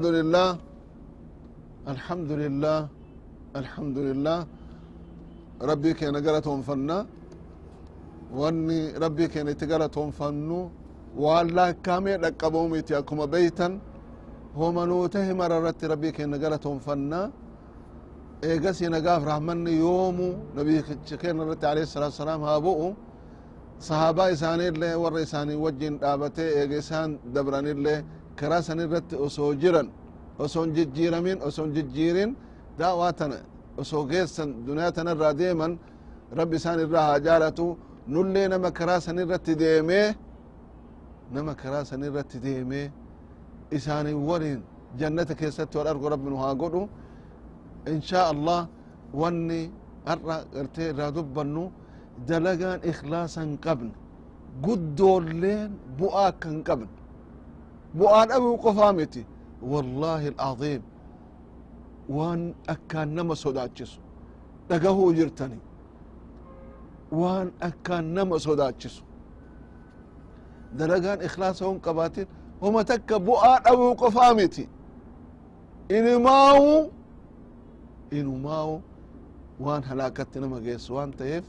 الحمد لله الحمد لله الحمد لله. ربي كان قالتهم فنا واني ربي كان يتقالتهم فنو. وعلا كامي لقبهم يتياكم بيتا. هم نوته مررت ربي كان قالتهم فنا. ايقسي نقاف رحمن يوم نبي كان رت عليه الصلاة والسلام هابوه صحابة إساني اللي ورساني وجين دابته ايقسان دبران اللي karaa san irratti osoo jiran osoo hin jijjiiramin osoo hin jijjiirin daawaa tana osoo geessan duniyaa tana irraa deeman rabbi isaan irraa haa jaalatu nullee nama karaa san irratti deemee nama karaa san irratti deemee isaani waliin jannata keessatti wal argu rabbi nu haa godhu inshaa allah wanni har'a gartee irraa dubbannu dalagaan ikhlaasa hin qabne guddoolleen bu'aa akka hin qabne bu'aa dhabuu qofaa miti wallaahi alcaziim waan akkaan nama sodaachisu dhagahuu jirtani waan akkaan nama sodaachisu dalagaan ikhlaasa hon qabaatin homa takka bu'aa dhabuu qofaa miti inimaawu inumaawu waan halaakatti nama geessu waan ta'eef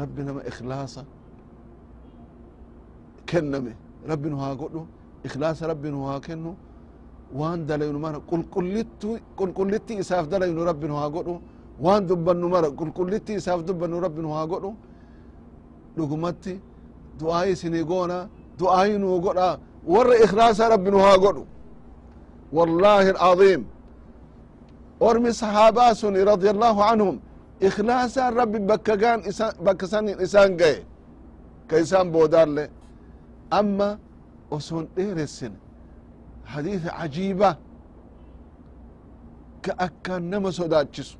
rabbi nama ikhlaasa kenname rabbi nu haa godhu ikhlaasa rabbi nu haa kennu waan dalaynu mara qulqullitti isaaf dalaynu rabbi nu haa godhu waan dubbannu mara qulqullitti isaaf dubbannu rabbi nu haa godhu dhugumatti du'aayi isinii goona du'aayi nuu godha warra ikhlaasa rabbi nu haa godhu wallahi alcaظim ormi sahaabaa suni radia allahu anhum ikhlaasaan rabbi bakka gaan bakka sanin isaan gaye ka isaan boodaalle amma oson dheeressin hadiisa cajiiba ka akkaan nama sodaachisu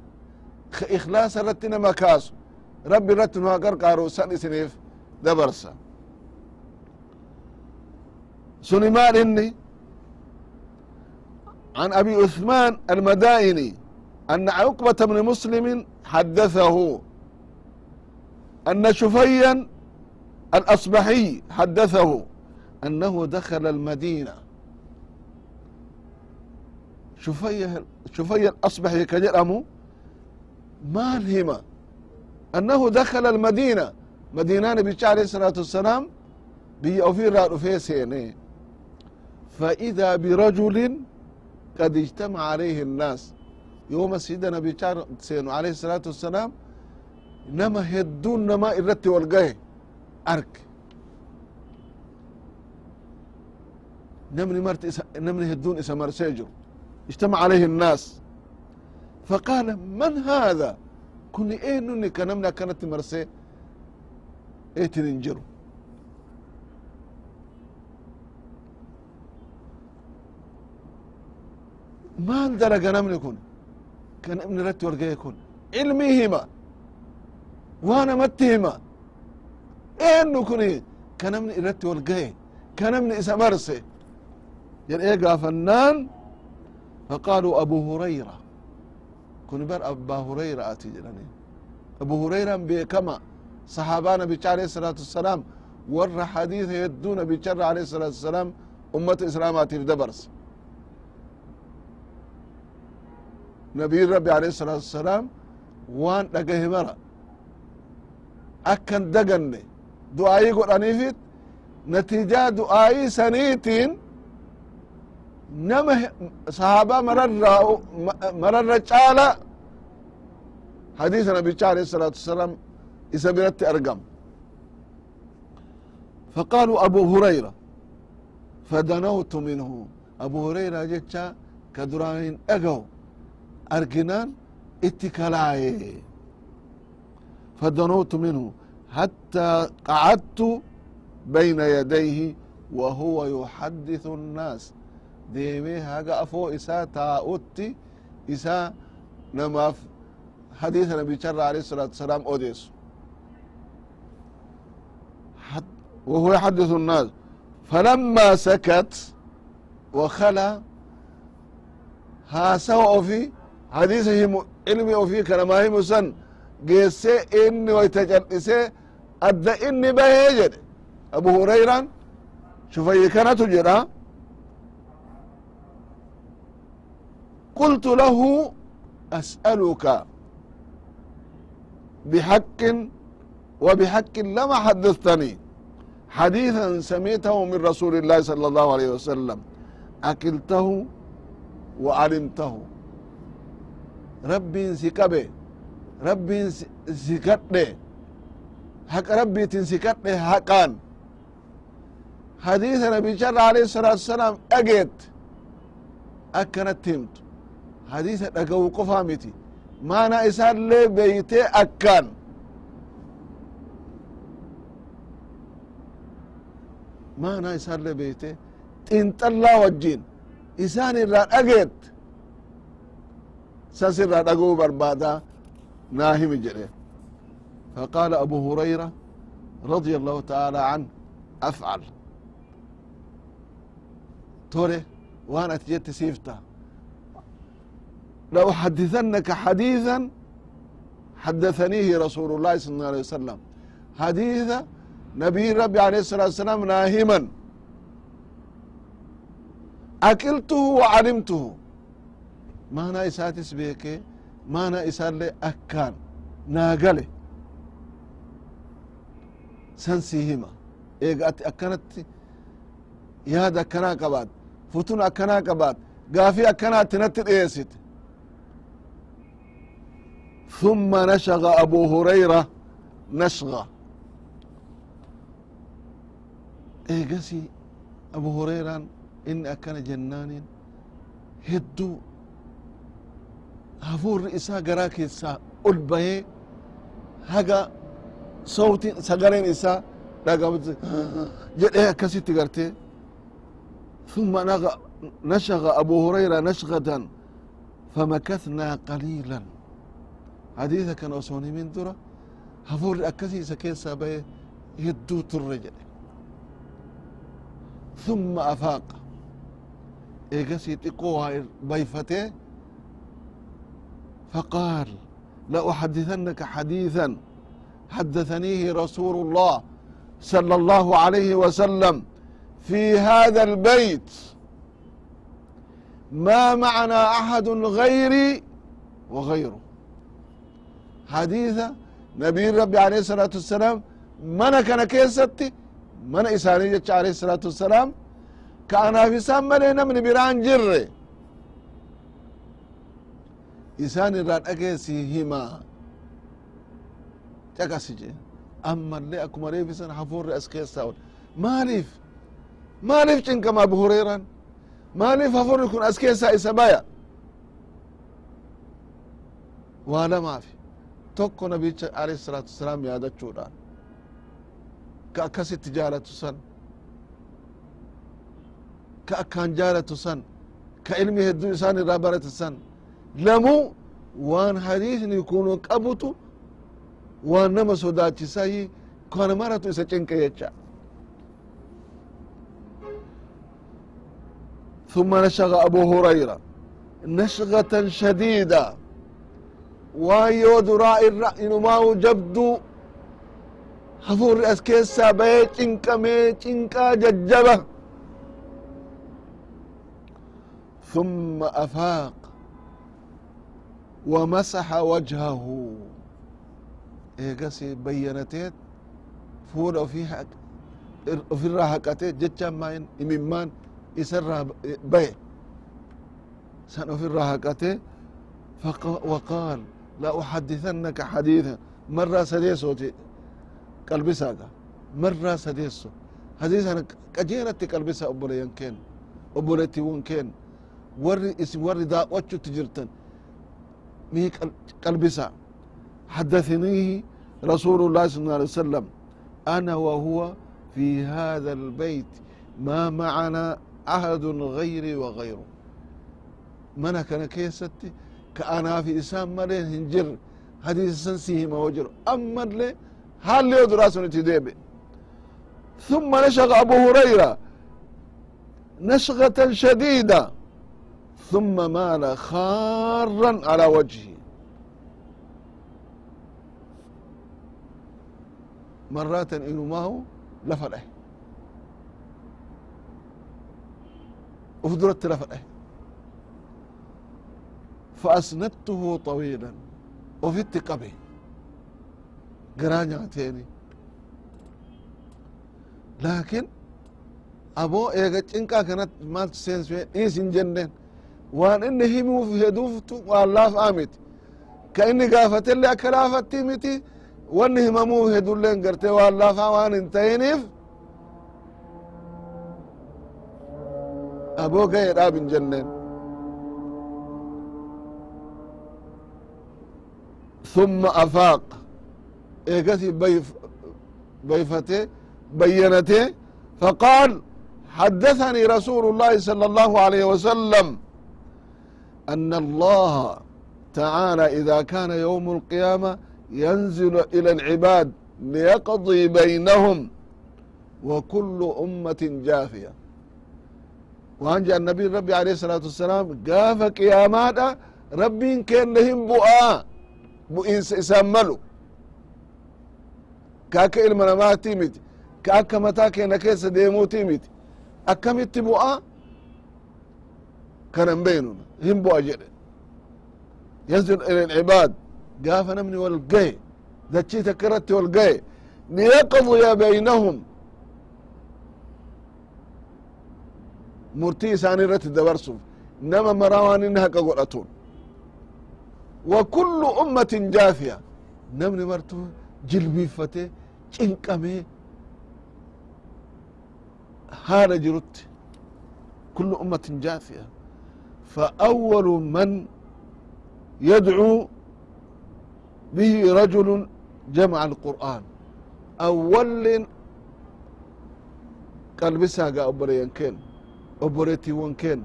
ka ikhlaasa irratti nama kaasu rabbi irratti nu haa qarqaaru san isiniif dabarsa suni maal inni عن أبي عثمان المدائني أن عقبة بن مسلم حدثه أن شفيا الأصبحي حدثه أنه دخل المدينة شفية شفية الأصبحي كجرمه ما الهمة أنه دخل المدينة مدينة نبي عليه الصلاة والسلام بي أوفير رفيسين فإذا برجل قد اجتمع عليه الناس يوم سيدنا نبي سينو عليه الصلاة والسلام نما هدون نما إرتي والقاه أرك namni mart namni hedduun isa marsee jiru. Ijtamaca alayhi الnaas faqaala man haada kuni eenunni ka namni akkanatti marsee? Eetin hin jiru. Maal dalaga namni kun? Ka namni irratti warga'e kun. Cilmii hima. Waa namatti hima. Eennu kuni? Ka namni irratti warga'e ka namni isa marse jedhee gaafannaan faqaaluu abu hurayra kun bar abbaa hurayraati jedhani abu hurayran beekama sahaabaa nabicha alayhi salaatu wassalaam warra hadiisa hedduu nabicha irra alayhi salaatu wassalaam ummata islaamaatiif dabarse nabiyin rabbi alayhi الsalatu wasalaam waan dhagahe mara akkan daganne du'aayii godhaniifit natiijaa du'aayii saniitiin nama sahaabaa mararra mararra caala hadiisa nabicha alayhi الsalatu wasalaam isa biratti argam faqaaluu abu hurayra fadanawtu minhu abu hurayra jecha ka duraan hin dhagahu arginaan itti kalaaye fadanawtu minhu hattaa qacadtu bayna yadayhi wa huwa yuxadithu الnaas deemee haga afoo isaa taa'utti isaa namaaf hadiisa nabicharra alayh الsalatu wasalaam odeessu وهو يحدث الناس فلما سكت وخلى haasawa ofi hadiisa himu ilmi ofii kanamaa himu san geesse inni wayta cal'ise adda inni bahee jedhe abu hurayran shufayyi kanatu قلت له أسألك بحق وبحق لما حدثتني حديثا سمعته من رسول الله صلى الله عليه وسلم أكلته وعلمته ربي سكبه ربي سكته حق ربي تنسكته حقان حديث نبي شر عليه الصلاة والسلام أجت أكنت تمت حديث أجو قفامتي ما أنا إسان لي بيتي أكان ما أنا إسان لي بيتي تنطلا وجين إسان الران أجت ساسر الران أجو بربادا ناهم جري فقال أبو هريرة رضي الله تعالى عنه أفعل توري وانا تجيت سيفتا لو حدثنك حديثا حدثنيه رسول الله صلى الله عليه وسلم حديث نبي ربي عليه الصلاة والسلام ناهما أكلته وعلمته ما أنا إساتس بيك ما أنا إسال أكان ناقله سنسيهما إيقا أكنت yaada akkanaa qabaat futun akkanaa qabaat gaafii akkanaatti natti dhiyeessit ثم نشغ أبو هريرة نشغة إيقسي أبو هريرة إن أكن جنان هدو هفور إسا قراك إسا ألبه هقا صوت سقرين إسا رقبت جد إيه كسي تقرتي ثم نشغ أبو هريرة نشغة فمكثنا قليلا hadiisa كان أصوني من dura هفور akkasii سكين keessaa bahe ترجع ثم أفاق إيجاسي تقوها بيفته فقال لأحدثنك حديثا حدثنيه رسول الله صلى الله عليه وسلم في هذا البيت ما معنا أحد غيري وغيره حديث نبي ربي عليه الصلاة والسلام من كان كيستي من إساني جتش عليه الصلاة والسلام كأنا في سامة من بران جر إسان الران أكيسي هما تكسجي أما اللي أكو مريف سن حفور أسكيسا ماليف maaliif cinkama abu hureyran maaliif hafurri kun as keessaa isa baya waa lamaafi tokko nabicha alayhi salaatu wasalaam yaadachuudhaan ka akkasitti jaalatu san ka akkaan jaalatu san ka ilmi hedduu isaan irraa barate san lamuu waan hadiisni kun qabutu waan nama sodaachisayi kana maratu isa cinqe jecha ثم نشغ أبو هريرة نشغة شديدة waan yoo duraa irra inumaa'u jabdu hafuurri as keessaa ثم أفاق ومسح وجهه. إيقاسي بينتيت. فور في حق الراحة كاتي جتشا ماين إممان يسر بي في وفي فقال وقال لا أحدثنك حديثا. مرة سديسوتي قلبساقا مرة سديسو حديثا قجيرتي قلبسا أبوليان كين. أبولتي ون كين. وري اسم دا وچو تجرتن. مي قلبسا حدثنيه رسول الله صلى الله عليه وسلم. أنا وهو في هذا البيت. ما معنا أحد غيري وغيره. منا كان كيستي. كأنا في إسام ملين هنجر حديث سنسيه ما وجر أما اللي هل لي دراسة تديبي ثم نشغ أبو هريرة نشغة شديدة ثم مال خارا على وجهه مرات إنه ما هو لفله ufduratti lafa dhahe فأسندته طويلا وفت قبي قرانياتيني لكن أبو إيغا تنكا كانت مالت سينس إيسن جنن وان إني همو في هدوفتو والله فامت كإني قافت اللي أكلافت متي واني هممو هدولين قرتي والله فاوان انتينيف أبو غير آبن جنن ثم أفاق إيقتي بيف بيفته بينته فقال حدثني رسول الله صلى الله عليه وسلم أن الله تعالى إذا كان يوم القيامة ينزل إلى العباد ليقضي بينهم وكل أمة جافية وأنجى النبي ربي عليه الصلاة والسلام قاف قيامات ربي كان لهم bu'iinsa isaan malu ka aka ilma namaatti miti ka aka mataa kena keessa deemuuti miti akkamitti bu'a kanan beinun hin bu'a jedhe yasjud ila ilcibaad gaafa namni wal gahe dachii takka irratti wal gahe liyaqdiya baynahum. Murtii isaani irratti dabarsuuf nama maraa waan inni haqa godhatun وكل أمة جافية نمني مرتو جلبيفتي cinqamee haala jirutti كل أمة جافية فأول من يدعو به رجل جمع القرآن أول قلبسا قا أبريان كين أبريتي وان كين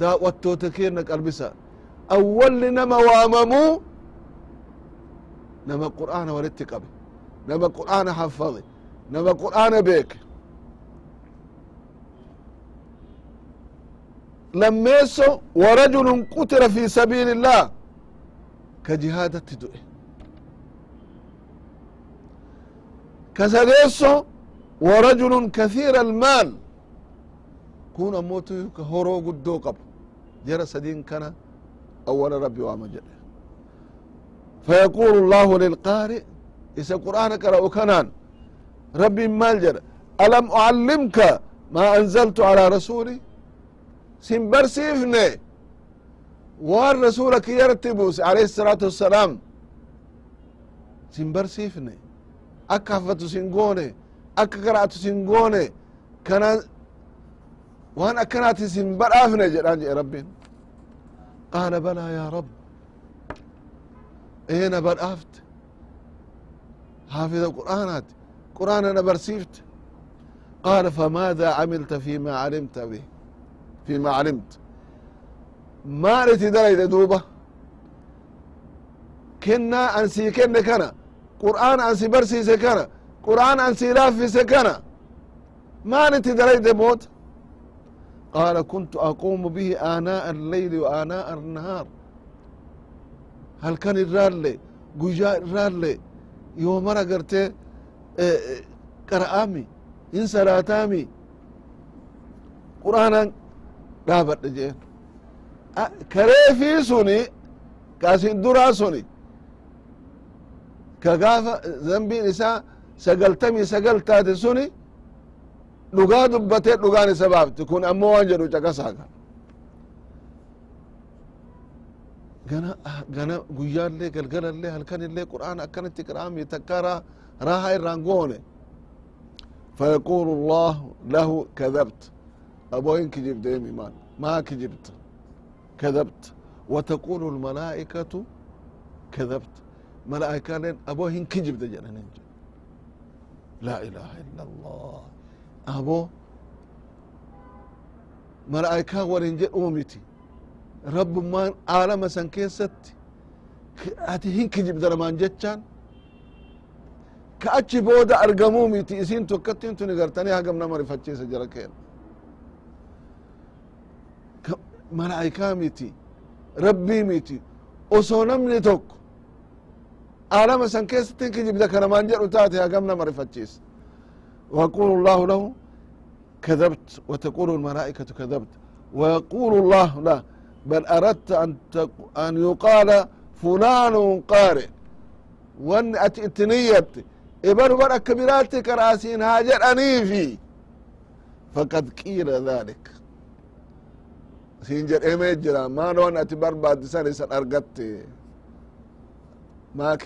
daawwattoota keenna qalbisa awwalli nama waamamuu nama qur'aana walitti qabe nama qur'aana haffade nama qur'aana beeke lammeesso warajulun qutila fi sabiili illah ka jihaadatti du'e ka sadeesso warajulun kathiira almaal kun ammotu ka horoo guddoo qabu jara sadin kana awala rabbi waama jedhe fayaqulu llahu lilqaari isa qur'aana qara'u kanaan rabbin maal jedha alam ucallimka maa anzaltu calaa rasuuli sin barsiifne waan rasuula kiyyarratti buuse alayhi الsalaatu wassalaam sin barsiifne akka hafatu sin goone akka qara'atu sin goone kana waan akkanaatin sin badhaafne jedhaan jedhe rabbin قال بلى يا رب اينا برأفت حافظ القرآنات قرآن أنا برسيفت قال فماذا عملت فيما علمت به فيما علمت ما رتي درجة دوبة كنا أنسي كنا كنا قرآن أنسي برسي سكنا قرآن أنسي لافي سكنا ما رتي درجة موت قال كنت أقوم به آناء الليل وآناء النهار هل كان الرالي قجاء الرالي يوم مرة قرت قرآمي إن صلاتامي قرآنا رابط جين كريفي سوني كاسين درا سوني كغافة ذنبي نساء سقلتمي سقلتاتي سوني dhugaa dubbatee dhugaan isa baafti kun ammoo waan jedhu caqasaaga gana gana guyyaallee galgalallee halkanillee qur'aan akkanatti qira'ami takka raaha irraan goone فيقول الله له كذبت أبوين كجبت يمي مان ما كجبت كذبت وتقول الملائكة كذبت ملائكة لين أبوهن كجبت جنن لا إله إلا الله abo malaa'ikaa warin jedhuu miti. Rabbummaan aalama san keessatti ati hin kijibda namaan jechaan. Ka achi booda argamuu miti isin tokkattiin tuni gartanii hagam nama rifachiisa jara keen. Malaa'ikaa miti rabbii miti osoo namni tokko aalama san keessatti hin kijibda ka namaan jedhu taate hagam nama rifachiisa ويقول الله له كذبت وتقول الملائكة كذبت ويقول الله له بل أردت أن, أن يقال فلان قارئ وان أتنيت إبن برا كبيرات كراسين هاجر أنيفي فقد قيل ذلك سينجر إيمي جرا ما نوان أتبر بعد سنة سن أرغت ما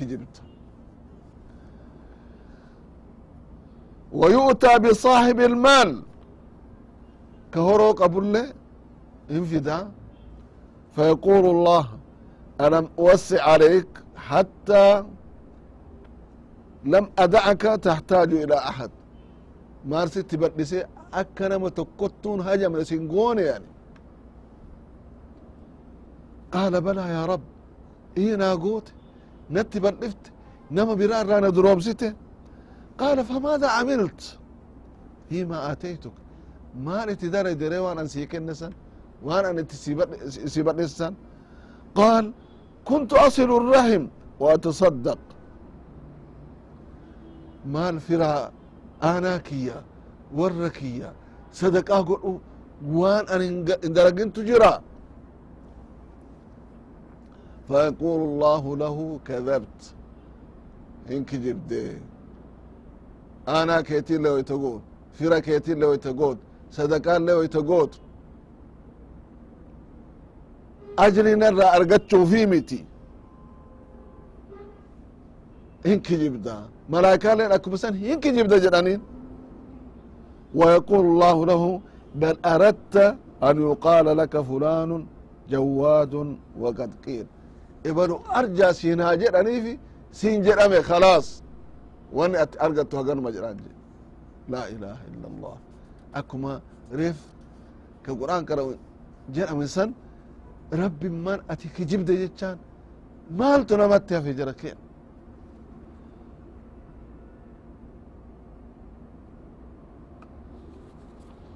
ويؤتى بصاحب المال كهرو قبل انفدا فيقول الله ألم أوسع عليك حتى لم أدعك تحتاج إلى أحد مارست بدسي أكنما تكتون هجم سنقون يعني قال بلى يا رب إيه ناقوت نتي بدفت نما برار رانا دروبسته قال فماذا عملت فيما آتيتك ما نتدري دري وانا نسيكنسا وانا نتسيبت قال كنت أصل الرحم وأتصدق maal firaa aanaa kiyya warra kiyya sadaqaa godhu waan an hin dalagintu jira فيقول الله له كذبت إنك جبدي أنا كيتي لو يتقول فيرا كيتي لو يتقول صدقان لو يتقول أجري نرى أرقتشو في متي إنك جبدا ملائكة لين أكو بسان إنك جبدا جرانين ويقول الله له بل أردت أن يقال لك فلان جواد وقد قيل ibanu arjaa siin haa jedhaniifi siin jedhame khalaas wani ati argattu haganuma jedhan je laa ilaha illa allah akkuma reef ka qur'aan qara jedhame san rabbin man ati kijibde jechaan maaltu namatti hafe jara kee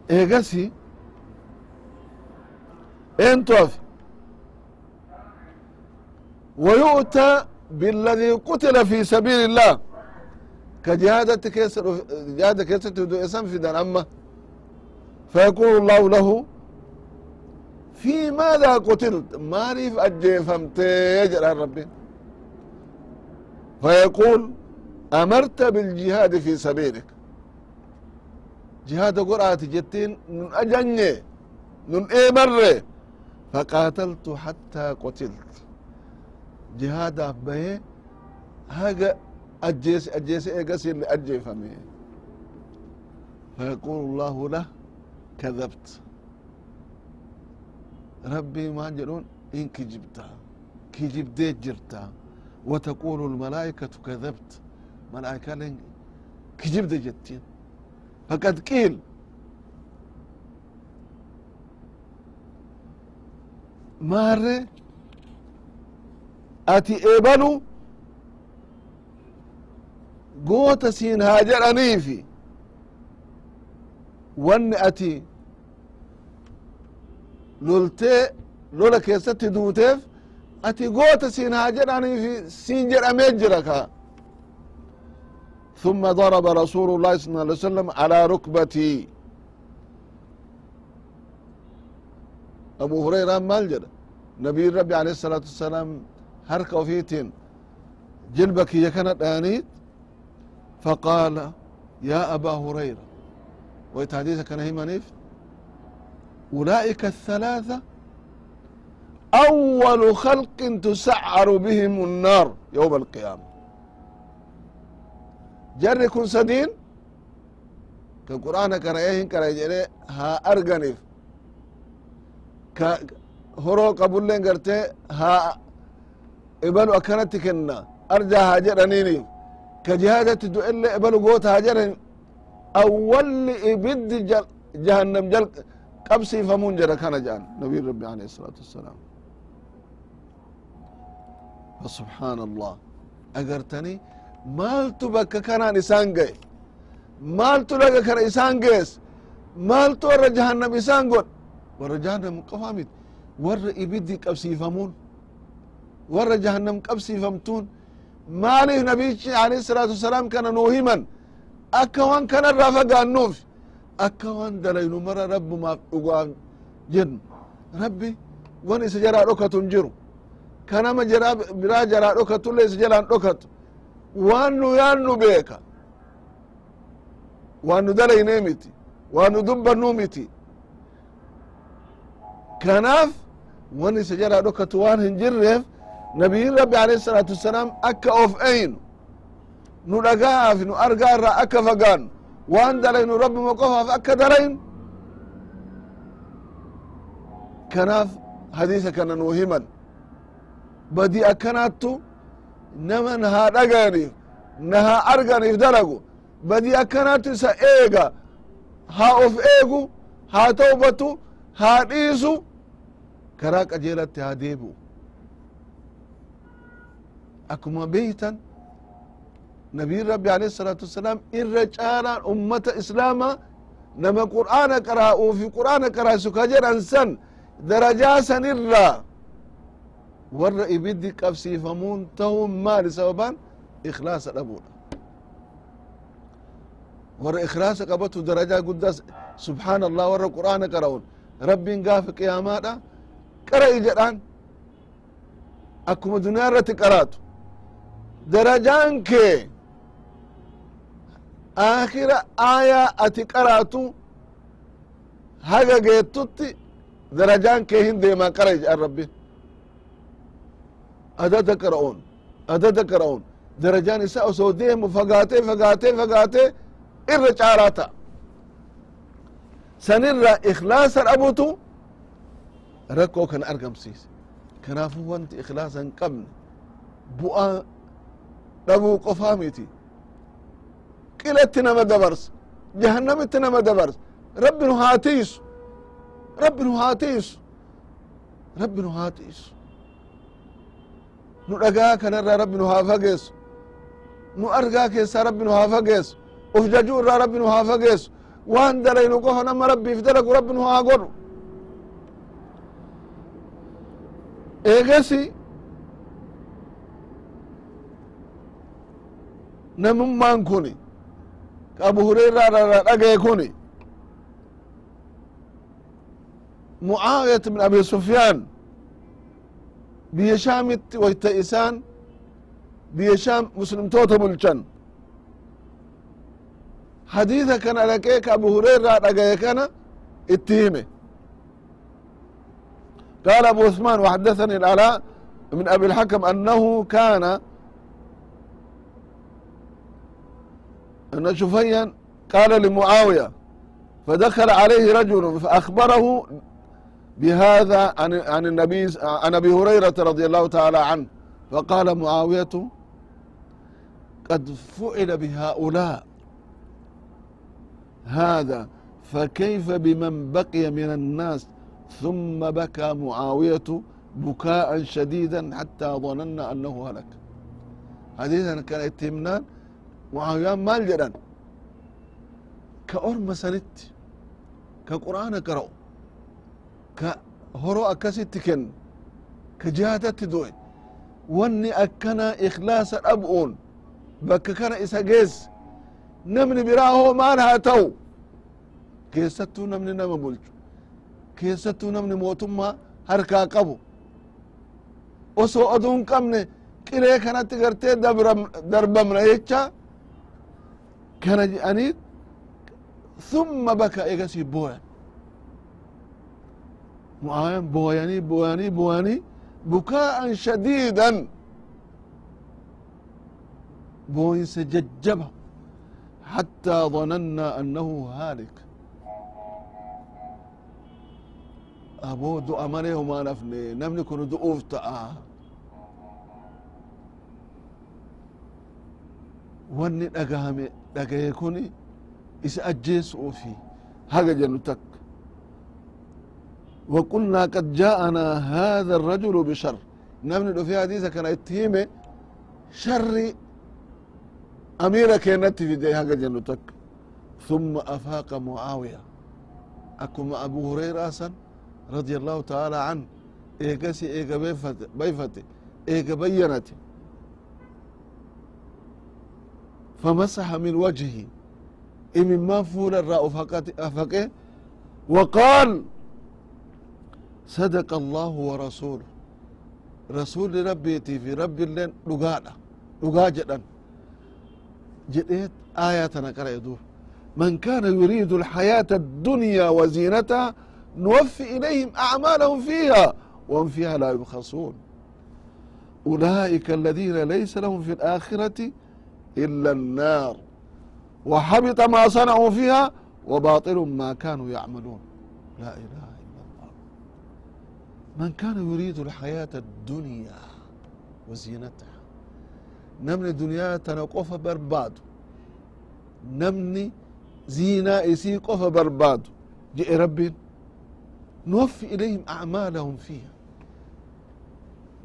eegasi eentu hafe ويؤتى بالذي قتل في سبيل الله كجهادة كيس جهادة كيس تدو اسم في دان أما فيقول الله له في ماذا قتلت ماريف أجيفمت يجرى ربي فيقول أمرت بالجهاد في سبيلك جهاد قرآت جتين من أجني من إيه مرة فقاتلت حتى قتلت jihaadaaf bahee haga ajjeese ajjeese eegas illee ajjeefame فيقول الله له كذبت ربي ما جلون إن كجبتها كجبديت جرتا وتقول الملائكة كذبت ملائكة لين كجبد جتين فقد قيل ماري ati ebalu goota siin haa jedhaniifi wanni ati loltee lola keessatti duuteef ati goota siin haa jedhaniifi siin jedhamee jira ka ثم ضرب رسول الله صلى الله عليه وسلم على ركبتي أبو هريرة مال جرى نبي ربي عليه الصلاة والسلام harka ofiitiin jilba kiyya kana dhaaniit faqaala yaa abaa hurayra wayt hadiisa kana himaniif أولئك الثلاثة أول خلق تسعر بهم النار يوم القيامة جر كن سدين كقرآن كان إيهن كان يجري ها أرغنف كهرو قبول لين قرتي ها ibalu akkanatti kenna arjaa haa jedhaniini ka jihaadatti du'elle ibalu goota haa jedhan awwalli ibiddi jahannam jal qabsiifamuun jedha kana jedhan nabiin rabbi alayhi الsalatu wassalaam فسبحان الله أجرتني مالتو بك كان إسان جاي مالتو لك كان إسان جيس مالتو ور جهنم إسان قد ور جهنم قفامت ور إبدي قبسيفمون warra jahannam qabsiifamtuun maaliif nabichi alayhi salaatu wasalaam kana nuu himan akka waan kanarraa fagaannuuf akka waan dalaynu mara rabbumaaf dhugaaf jennu. Rabbi wan isa jaraa dhokatu hin jiru. Kanama biraa jaraa dhokatulle isa jalaan dhokatu waan nu yaannu beeka. Waan nu dalaynee miti. Waan nu dubbannuu miti. Kanaaf wan isa jaraa dhokatu waan hin jirreef nabiyin rabbi alayhi salaatu wassalaam akka of eynu nu dhaga'aaf nu argaa irraa akka fagaannu waan dalaynu rabbima qofaaf akka dalaynu kanaaf hadiisa kana nuu himan badii akkanaattu nama na haa dhagayaniif na haa arganiif dalagu. Badii akkanaattu isa eega haa of eegu haa tawbatu haa dhiisu. Karaa qajeelatti haa akkuma beeytan nabiyin rabbi alayhi الsalaatu wasalaam irra caalaan ummata islaama nama qur'aana qaraa'uu fi qur'aana qaraasu ka jedhan san darajaa san irraa warra ibiddi qabsiifamuun tahun maali sababan ikhlaasa dhabuudha warra ikhlaasa qabatu darajaa guddaa subxaan allah warra qur'aana qara'un rabbiin gaafa qiyaamaadha qara'i jedhaan akkuma duniyaa irratti qaraatu darajaan kee aakira aayaa ati qaraatu haga geettutti darajaan kee hin deemaa qara'i jedhan rabbi. Adada qara'uun adada qara'uun. Darajaan isa osoo deemu fagaatee fagaatee fagaatee irra caalaa ta'a sanirra ikhlaasa dhabutu rakkoo kana argamsiise. Kanaafu wanti ikhlaasa hin qabne dhabuu qofaa miti qilatti nama dabarsa. Jahannamitti nama dabarsa. Rabbi nu haa tiisu. Rabbi nu haa tiisu. Rabbi nu haa tiisu. Nu dhagaa kanarraa rabbi nu haa fageessu. Nu argaa keessaa rabbi nu haa fageessu. Uf jajuu irraa rabbi nu haa fageessu. Waan dalaynu qofa nama rabbiif dalagu rabbi nu haa godhu. Eegasi namummaan kuni ka abu hureyraa irraa dhagaye kuni mucaawiyat min abi sufyaan biyya shaamitti wayta isaan biyya shaam muslimtoota bulchan hadiisa kana dhaqee ka abu hureyraa dhagaye kana itti hime قال أبو عثمان وحدثني العلاء من أبي الحكم أنه كان أن شفيا قال لمعاوية فدخل عليه رجل فأخبره بهذا عن عن النبي عن أبي هريرة رضي الله تعالى عنه فقال معاوية قد فعل بهؤلاء هذا فكيف بمن بقي من الناس ثم بكى معاوية بكاء شديدا حتى ظننا أنه هلك حديثا كان mucaawiyaa maal jedhan ka orma sanitti ka qur'aana qara'u ka horo akkasitti kennu ka jihaatatti du'e wanni akkana ikhlaasa dhab'uun bakka kana isa geesse namni biraa hoomaan haa ta'u keessattuu namni nama bulchu keessattuu namni mootummaa harkaa qabu osoo oduu hin qabne qiree kanatti gartee darbamna jecha kana jedhaniit thumma baka egasii booyan mu'aayan booyanii booyanii booyanii bukaa'an shadiidan booyinsa jajjaba حتى ظننا أنه هالك aboo du'a malee homaa nafne namni kun du'uuf ta'a wanni dhagahame dhagaye kun isa ajjeesuufi haga jennu takka وقلنا قد جاءنا هذا الرجل بشر نمني دو في حديث كان اتهيمه شر أميرة كانت في دي حاجة جنتك ثم أفاق معاوية أكما أبو هريرة أسن رضي الله تعالى عنه إيقاسي إيقا بيفتي إيقا بينتي فمسح من وجهه إمن ما فول الراء أفقه وقال صدق الله ورسوله رسول ربي في رب اللين لقانا لقا جدا جئت آية نقرأ يدور من كان يريد الحياة الدنيا وزينتها نوفي إليهم أعمالهم فيها وهم فيها لا يبخسون أولئك الذين ليس لهم في الآخرة إلا النار وحبط ما صنعوا فيها وباطل ما كانوا يعملون لا إله إلا الله من كان يريد الحياة الدنيا وزينتها نمني دنيا تنقف برباد نمني زينة إسي قف برباد جئ ربي نوفي إليهم أعمالهم فيها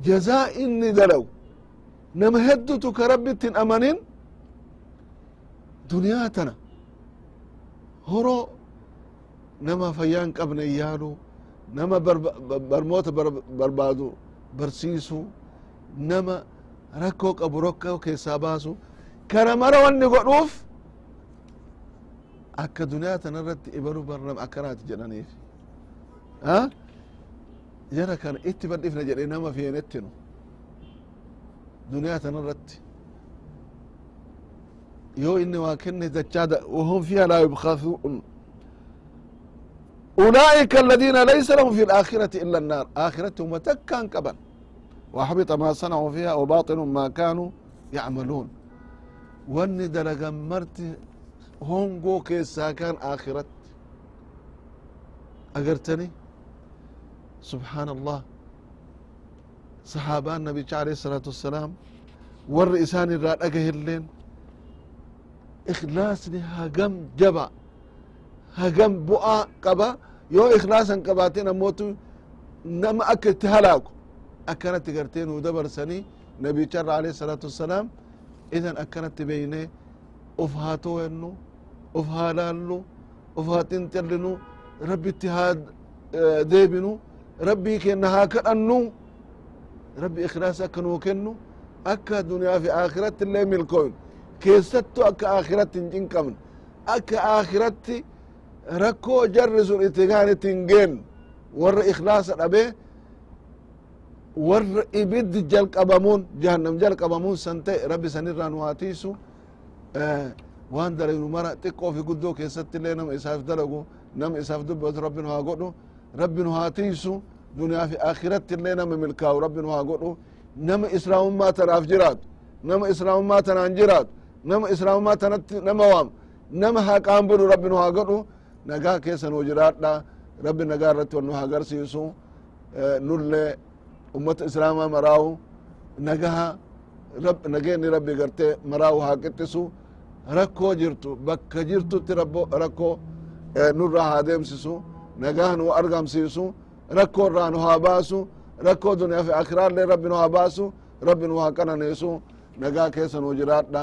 جزاء إني دلو نما هدتو كربي dunyaa horo nama fayyaa hin qabne yaadu nama barmoota barbaadu barsiisu nama rakkoo qabu rakkoo keessaa baasu kana mara wanni godhuuf akka duniyaa tana irratti ibalu barnam akkanaati jedhaniif jara kana itti badhifna jedhe nama feenettinu duniyaa tana irratti inni waa kenne dachaada wahum fiha laa yubkasuun أولئك الذين ليس لهم في الآخرة إلا النار آخرتهم تكان كبن وحبط ما صنعوا فيها وباطل ما كانوا يعملون واني دلقا مرتي hongoo keessaa kan akhiratti agartani subحaan allah saxaabaan nabicha alayه الsalaatu wassalaam warri isaan irraa dhagahilleen إخلاصني هجم جبا هجم بؤا قبا. يو إخلاصا قباتين أموتو نما أكت هلاك أكانت قرتين ودبر سني نبي جر عليه الصلاة والسلام. إذا أكانت بيني أفهاتو إنه أفهالالو أفهاتين تلنو ربي اتهاد آه، ديبنو. ربي كأنها كأنو ربي إخلاصا كنو كنو أكا دنيا في آخرة اللي ملكوين keessattu akka akhiratti hin cinqamne akka akhiratti rakkoo jarri sun itti gaanitti hin geennu warra ikhlaasa dhabee warra ibiddi jalqabamuun jahannam jalqabamuun san ta'e rabbi sanirraa nu haa tiisu waan dalaynu mara xiqqoo fi guddoo keessatti illee nama isaaf dalagu nama isaaf dubbatu rabbi nu haa godhu rabbi nu haa tiisu duniyaa fi akhiratti illee nama milkaa'u rabbi nu haa godhu nama islaamummaa tanaaf jiraatu nama islaamummaa tanaan jiraatu nama islaamummaa tanatti nama waam nama haqaan bulu rabbi nu haa godhu nagaa keessa nuu jiraadha rabbi nagaa irratti wal nu haa agarsiisu nullee ummata islaamaa maraawu nagaha nageenni rabbi gartee maraawu haa qixxisu rakkoo jirtu bakka jirtutti rakkoo nurraa haa deemsisu nagaa nu argamsiisu rakkoo irraa nu haa baasu rakkoo duniyaa fi akiraallee rabbi nu haa baasu rabbi nu haa qananeesu nagaa keessa nu jiraadha